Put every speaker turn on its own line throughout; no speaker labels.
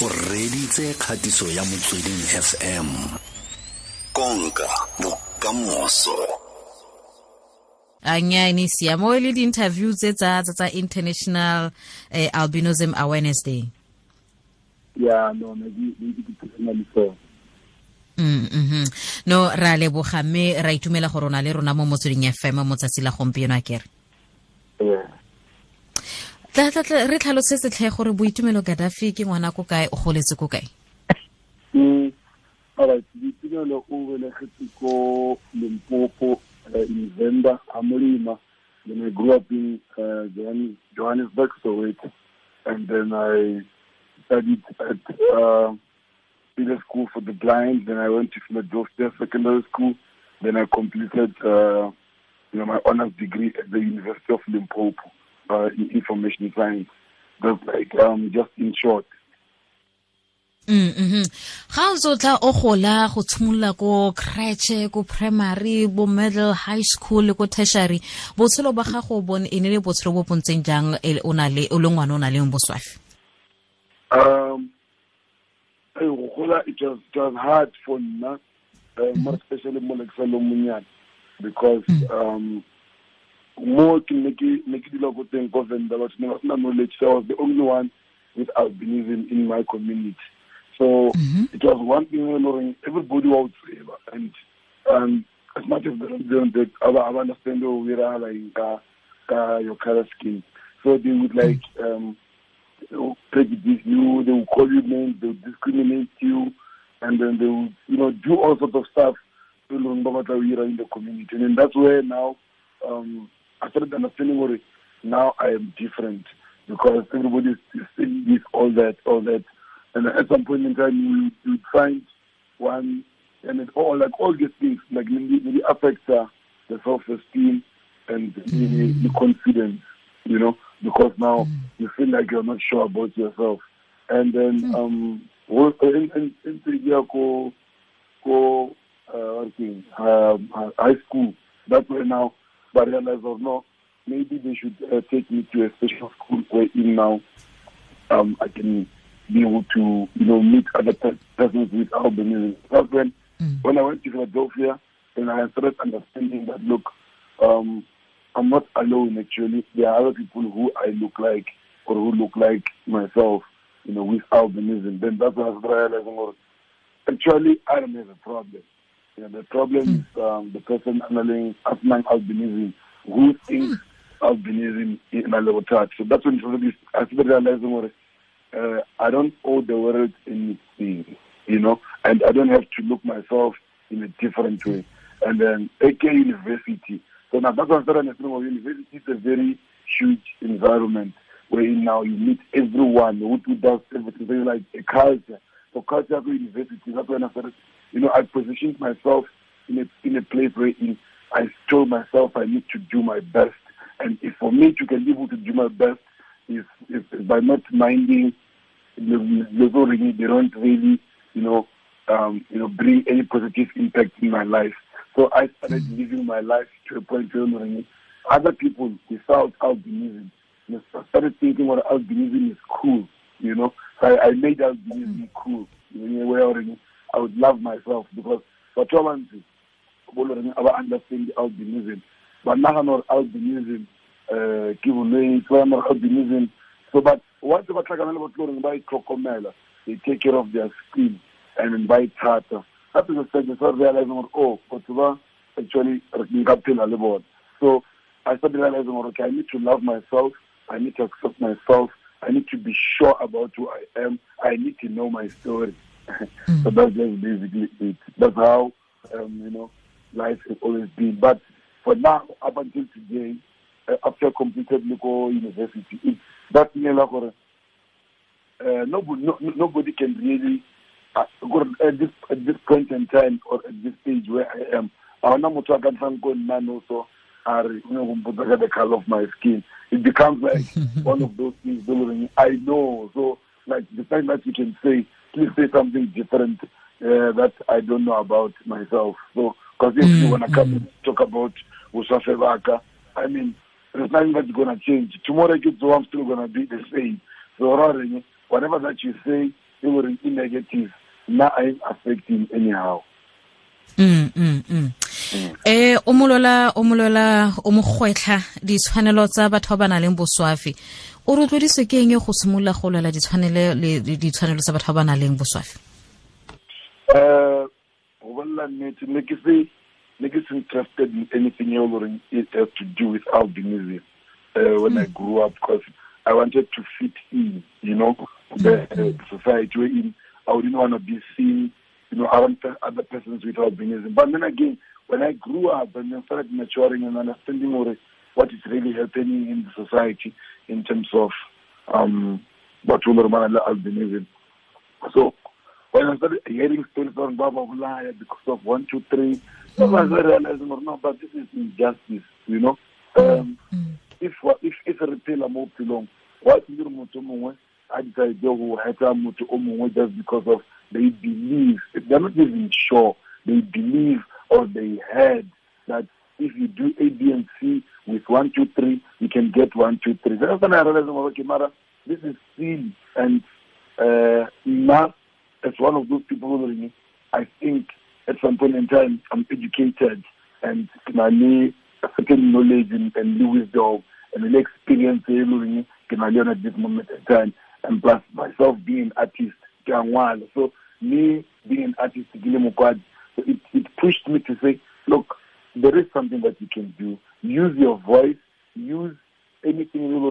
o reditse kgatiso ya motsweding fm konka bokamoso.
Anyane siamo le di-interview tse tsa tsa tsa international eh, albinism awareness day.
Ya no ne di di di personally so
Mm -hmm. no ra leboga mme ra itumela gore o na le rona mo motsweding fm mo tsatsi la gompieno a kere. Tla re tlhalose setlhe gore boitumelo gaddafi ke ngwana ko kae o goletse ko kae?
Mm. Ditumelo o belegetse ko uh, in Venda Amolima then I grew up in uh, Johannes- Johannesburg Soweto. And then I studied at uh, School for the Blind then I went to Philadelphia Secondary School then I completed uh, you know my honors degree at the University of Limpopo uh, in information science that's like um, just in short.
Mm -hmm. ga o ntse o tla o gola go tshimolola ko crèche ko primary bo middle high school ko tertiary. Botshelo ba gago bone e ne le botshelo bo pontseng jang le- o na le o le ngwana o na leng boswafi
Um, go gola it was was hard for nna, uh, more especially mo like sa le monyane because um mo ke ne ke dila ko teng ko Venda batho ne ba sena knowledge so I was the only one with albinism in my community. So it was one thing you know everybody was and um as much as they aba aba understand o wira like ka ka your color skin so they would like um prejudice you, they will call you names, they will discriminate you, and then they will, you know, do all sorts of stuff no matter where you are in the community. And then that's where now um, I started understanding what now I am different because everybody is saying this, all that, all that. And at some point in time, you, you find one, and it all, like all these things, like maybe, maybe affect uh, the self-esteem and the, the confidence, you know, because now you feel like you're not sure about yourself. And then, um, wo- in, in, in, in go, go, uh, what thing, um, uh, high school, that's where now, but I realized, oh, no, maybe they should uh, take me to a special school where in now um, I can be able to, you know, meet other pe- persons with albinism. That's when, when I went to Philadelphia, and I started understanding that, look, um, I'm not alone actually. There are other people who I look like or who look like myself, you know, with albinism. Then that's when I started realizing, well, actually, I don't have a problem. You know, the problem is um, the person underlying underlying albinism who thinks albinism in a level touch. So that's when I started I started realizing, well, uh, I don't owe the world anything, you know, and I don't have to look myself in a different way. And then AK University. So now that's what I started understanding. University is a very huge environment where now you meet everyone who, does everything. So you're like a culture. Culture at university. That's when I started. You know, I positioned myself in a in a place where in, I told myself I need to do my best. And if for me to can be able to do my best is, is, is by not minding the already they don't really, you know, um, you know, bring any positive impact in my life. So I started living my life to a point where know, other people without albinism, you know, I started thinking what albinism is cool, you know. I, I made albinism cool. You know, where already I would love myself because for Cholansi, I would understand albinism. But now I know albinism, uh, ke bolwetse ba nang le albinism. So but once ba tlhakana le batho gore ba itlhokomela, they take care of their skin and then ba ithata. That is a stage I realizing oh, batho ba actually nka phela le bona. So I started realizing, okay, I need to love myself. I need to accept myself. I need to be sure about who I am. I need to know my story. so that's just basically it. That's how, um, you know, life has always been. But for now, up until today, uh, after completed local university, it's that uh, nobody, no, nobody can really, uh, go at this at this point in time or at this stage where I am, I want to go and also are you know the color of my skin. It becomes like one of those things. that I know. So like the time that you can say, please say something different uh, that I don't know about myself. So because if you wanna come and talk about Usafevaka, I mean, there's nothing that's gonna change. Tomorrow kids I'm still gonna be the same. So whatever that you say, it will be negative nna i am affecting anyhow
mm mm mm eh o molola o molola o mogwetlha ditshwanelo tsa batho ba ba nang le boswafi o rotloediswe ke eng go simolola go lwela ditshwanelo tsa batho ba ba nang le boswafi
um go bolela nnete ne ke se ne ke se interested in anything e leng it has to do with albinism uh, when mm. I grew up because I wanted to fit in, you know, the mm. uh, society in. I didn't want to be seen, you know, around other persons with albinism. But then again, when I grew up and then started maturing and understanding what, what is really happening in the society in terms of um, what albinism. So when I started hearing stories on Baba Hulaya because of one, two, three, mm. I realized, no, but this is injustice, you know. Um, mm. if if if re phela mo bophelong wa ke re motho mongwe a decide go heta motho o mongwe just because of they believe they're not even sure they believe or they heard that if you do A, B, and C with one, two, three, you can get one, two, three. That's when I realized, okay, this is silly. And uh, Ma, as one of those people I think at some point in time, I'm educated and my certain knowledge and, and wisdom and the experience can I learn at this moment in time. And plus myself being an artist, so me being an artist, it, it pushed me to say, look, there is something that you can do. Use your voice, use anything you know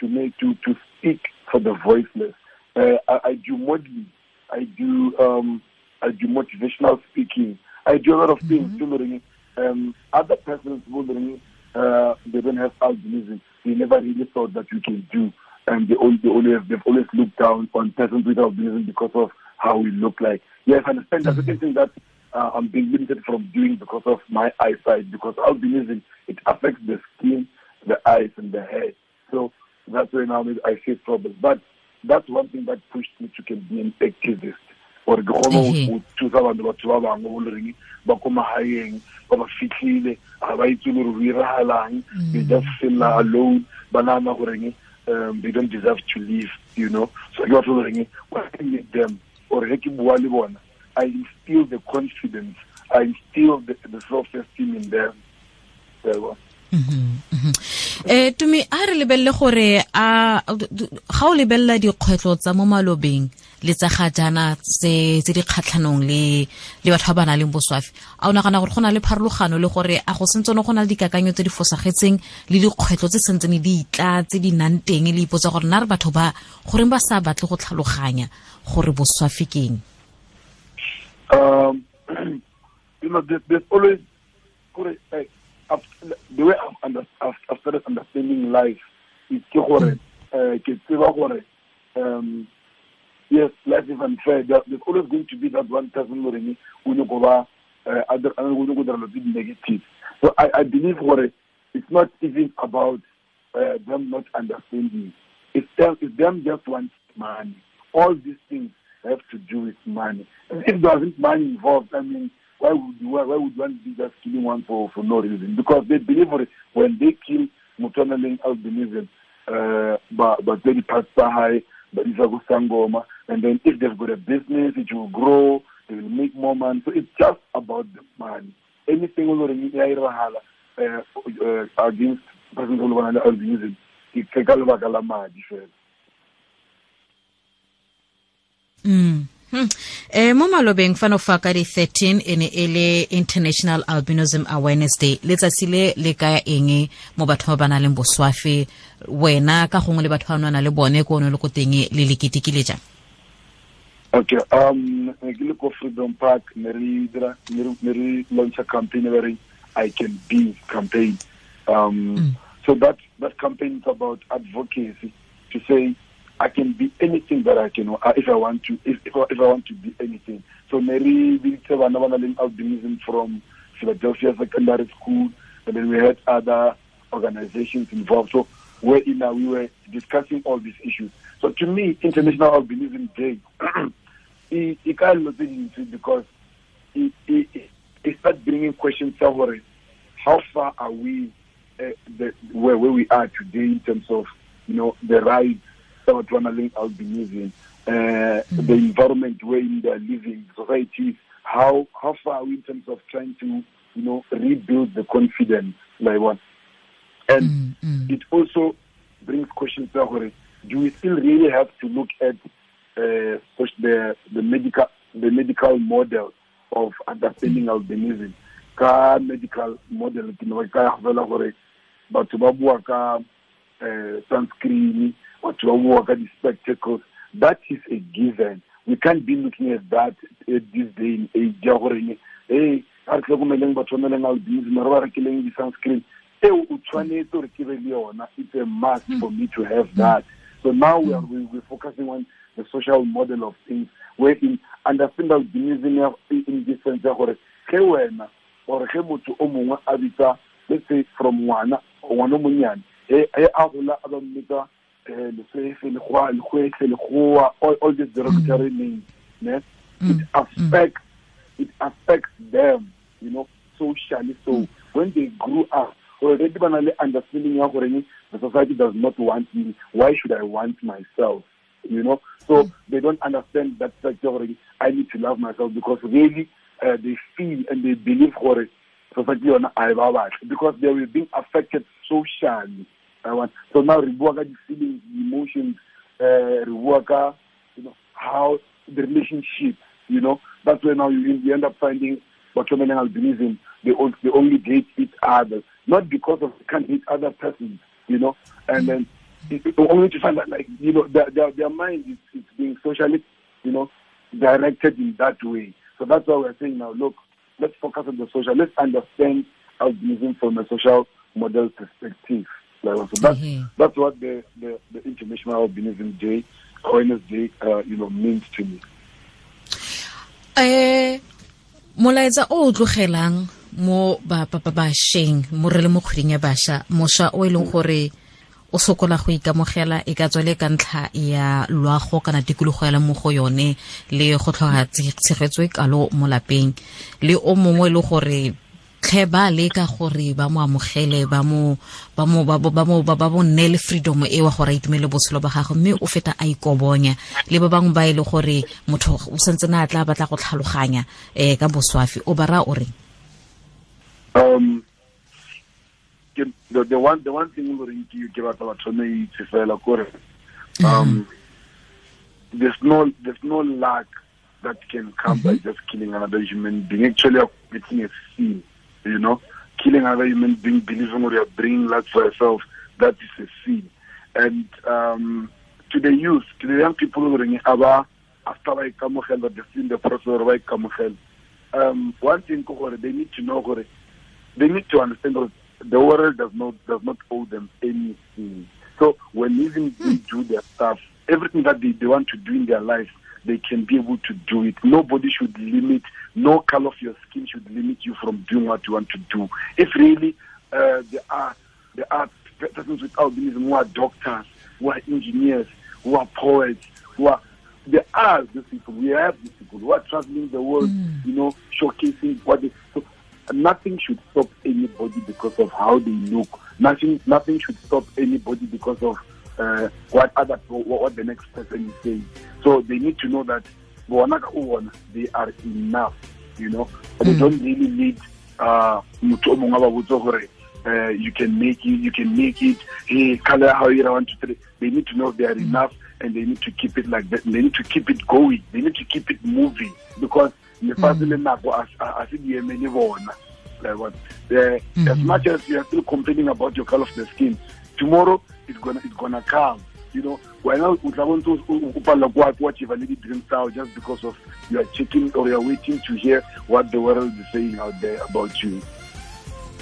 to make to to speak for the voiceless. Uh, I, I do modeling, I do um, I do motivational speaking. I do a lot of things. Mm-hmm. Um, other persons wondering uh, they don't have albinism. They never really thought that you can do, and they, all, they always they've always looked down on persons with albinism because of how we look like. Yes, I understand mm-hmm. that's the that uh, I'm being limited from doing because of my eyesight. Because albinism it affects the skin, the eyes, and the hair. So that's why now I face problems. But that's one thing that pushed me to be an activist. gore ke kgone go thusa batho batho ba bangwe go lereng ba ko magaeng ba ba fitlhile ga ba itse gore go iragalang they just feel alone ba goreng um, they don't deserve to live you know so ke batho goreng when I meet them or ge ke bua le bona I instill the confidence I instill the, the self-esteem in them
eh tumi a re lebelele gore a ga o lebelela dikgwetlho tsa mo malobeng le tsa ga jana tse di kgatlhanong le le batho ba ba nang le boswafi a o nagana gore go na le pharologano le gore a go sentse go na le dikakanyo tse di fosagetseng le dikgwetlho tse sentseng di itla tse di nang teng le ipotsa gore nna re batho ba goreng ba sa batle go tlhaloganya gore boswafi ke eng?
Um you know there's always like, the way I've, started understanding life is ke gore uh, ke gore um, yes, life is unfair. There's always going to be that one person who will go other negative. So I, I believe what it's not even about uh, them not understanding. It's them, it's them just want money. All these things have to do with money. If there isn't money involved, I mean, why would you, why, would one be just killing one for, for no reason? Because they believe when they kill Mutonaling albinism, uh, but but they pass high, but it's a good sangoma, and then if they've got a business, it will grow, they will make more money. So it's just about the money. Anything uh, uh, against President Olubanale albinism, la madi fela.
Mm. Hmm. eh mo malobeng fano fa ka di 13 e ne e le international albinism awareness day letsatsi le le kaya eng mo batho ba ba nang le boswafe wena ka gongwe le batho ba nwana le bone ko one le ko teng le le ketekile jang
okay um ke le ko freedom park ne re dira ne re launch a campaign where i can be campaign um mm. so that that campaign is about advocacy to say I can be anything that I can uh, if I want to if if, if I want to be anything. So Mary Bitseva albinism from Philadelphia Secondary School and then we had other organizations involved. So where in we were discussing all these issues. So to me, International Albinism Day it, it kind of into because it, it, it starts bringing questions over how far are we uh, the, where, where we are today in terms of you know the rights tsa batho ba na leng albinism uh, the environment wherein they are living society how how far are we in terms of trying to you know rebuild the confidence like what and
Mm, mm.
it also brings questions gore do we still really have to look at uh, the the medical the medical model of understanding albinism? Ka medical model ke ne ka ya fela gore batho ba bua ka uh, sunscreen batho ba bua ka di-spectacles that is a given. We can't be looking at that at this day and age ya hey a re tlhokomeleng batho ba na leng albinism re ba rekileng di-sunscreen. Eo o tshwanetse gore ke be le yona it's a must hmm. for me to have that. So now we are we, we're focusing on the social model of things where in understand albinism ya- in this sense ya gore ge wena or ge motho o mongwe a bitsa let's say from ngwana ngwana o monnyane e a gola a ba mmitsa Eh, lesefe legwa legwetlhe legoa all, all these derogatory names ne it mm. affects it affects them you know socially. So mm. when they grew up already ba na le understanding ya goreng the society does not want me why should i want myself you know? So mm. they don't understand that fact i need to love myself because really uh, they feel and they believe gore society yona a e ba batle because they were being affected socially So now re bua ka di-feelings emotions uh, re bua ka you know how the relationship you know that's where now you, you end up finding Botomen albinism they, on- they only date each other not because of can't date other persons you know and then only to find that like you know their their, their mind is, is being socially you know directed in that way. So that's why we're saying now look let's focus on the social. Let's understand albinism from a social model perspective like, so that's
Mhm.
that's what the, the, the International Albinism Day, Awareness Day, uh, you know, means to me.
eh molaetsa o o tlogelang mo ba ba- ba- bašweng mo re le mo kgweding ya bašwa mošwa o e leng gore o sokola go ikamogela e ka tswa le ka ntlha ya loago kana tikologo ya mo go yone le go tlhoga tse- tshegetso e kalo mo lapeng le o mongwe e le gore tlhe ba leka gore ba mo amogele ba mo ba mo ba freedom e wa gore a itumele botshelo ba gagwe. Mme o feta a ikobonya. Le ba bangwe ba e le gore motho o santse na a tla batla go tlhaloganya um ka boswafi. O ba raya o reng?
Um, the, the one the one thing loreng ke ke batla batho ne itse fela kore um there's no there's no lack that can come by just killing another human being. Actually you're a sin you know? Killing another human being believing or you're bringing luck for yourself that is a sin. And um to the youth to the young people who are aba after ba ikamogela the sin the process or ba ikamogela um one thing they need to know they need to understand that the world does not does not owe them anything. So when even they do their stuff, everything that they, they want to do in their life, they can be able to do it. Nobody should limit, no color of your skin should limit you from doing what you want to do. If really uh, there are there are persons with albinism who are doctors, who are engineers, who are poets, who are there are these people. We have these people who are traveling the world, you know, showcasing what they. So nothing should stop anybody because of how they look. Nothing, nothing should stop anybody because of uh, what other what, what the next person is saying. So they need to know that bona ka bona, they are enough. You know, they don't really need uh, motho o mongwe a ba botse gore uh, you can make it, you can make it. Hey, color how you want to three. They need to know they are enough, and they need to keep it like that. They need to keep it going. They need to keep it moving because lefatshe le nako a a- a se di eme le bona. Like what? Uh, As much as you are still complaining about your color of the skin, tomorrow it's gonna it's gonna come. You know, wena o bo ntse o- palelwa ke wa- achieve le di-dreams tsa just because of you are checking or you are waiting to hear what the world is saying out there about you.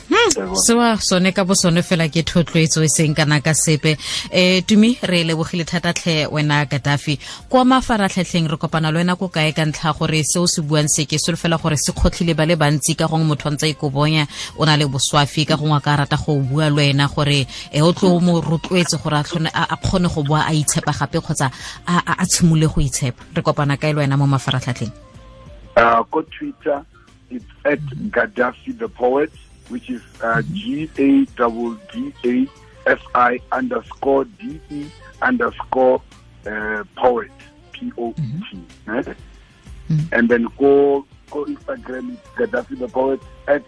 What?
sewa sone ka bo sone fela ke thotloetso e seng kana ka sepe. Um tumi re lebogile thata tlhe wena kadafi kwa mafaratlhatlheng re kopana le wena ko kae ka ntlha gore se o se buang se ke selo fela gore se kgotlhile ba le bantsi ka gongwe motho a ntse e ikobonya o na le boswafi ka gongwe a ka rata go bua le wena gore e o tlo mo rotloetse gore a kgone go boa a itshepa gape kgotsa a tshimole go itshepa. Re kopana kae le wena mo mafaratlhatlheng?
Uh, go Twitter, it's at Gaddafi the poet, which is uh, G A D D A F I underscore D E underscore uh, poet p-o-e-t eh? and then go go instagram it's gaddafi the poet at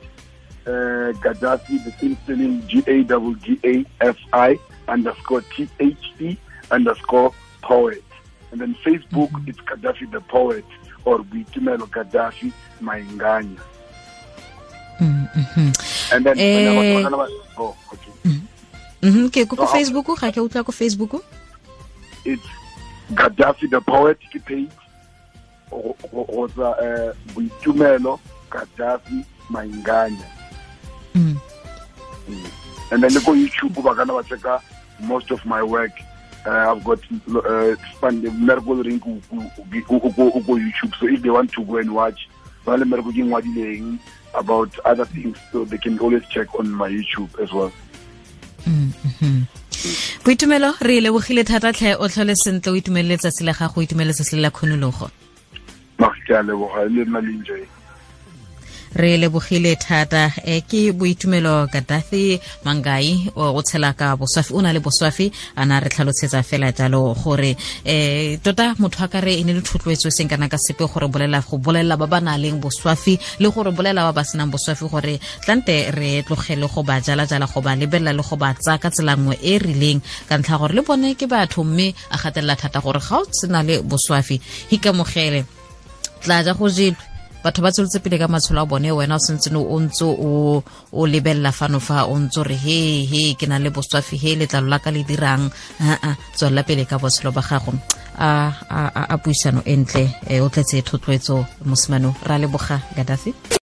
uh, gaddafi the same spelling g-a-w-g-a-f-i underscore t-h-e underscore poet. And then facebook it's gaddafi the poet or boitumelo gaddafi mainganya
Mm, mhm.
and then
Eh,
oh, okay.
Mhm, ke ko ko facebook ga ke utlwa ko facebook
it's Gaddafi the poet ke page kgotsa um go eh boitumelo Gaddafi mainganya
Mm.
and then ko YouTube ba kana ba checka most of my work uh, I've got uh, ko- ko ko YouTube so if they want to go and watch ba le mmereko ke ngwadileng about other things so they can always check on my YouTube as well.
Mm, -hmm. boitumelo re e lebogile thata tlhe o tlhole sentle o itumelele tsatsi la gago o itumelele tsatsi la kgonologo.
Ke a leboga le nna le enjoy
re lebogile thata e ke boitumelo kadafi mangai o tshela ka boswafi o na le boswafi a na re tlhalosetsa fela jalo gore um tota motho a ka re e ne le thotloetso e seng kana ka sepe gore bolela go bolelela ba ba na leng boswafi le gore bolela ba ba senang boswafi gore tlante re tlogele go ba jala-jala go ba lebelela le go ba tsaya ka tsela nngwe e e rileng. Ka ntlha gore le bone ke batho mme a gatelela thata gore ga o sena le boswafi hikamogele tla ja go jelwe batho ba tsweletse pele ka matsholo a bone wena o sentse o ntse o lebelela fano fa o ntse re he he ke na le boswafi he letlalo la ka le dirang. Aa tswelela pele ka botshelo ba gago. A a a- puisano e ntle eh, o tletse thotloetso mosimano ra leboga gadafi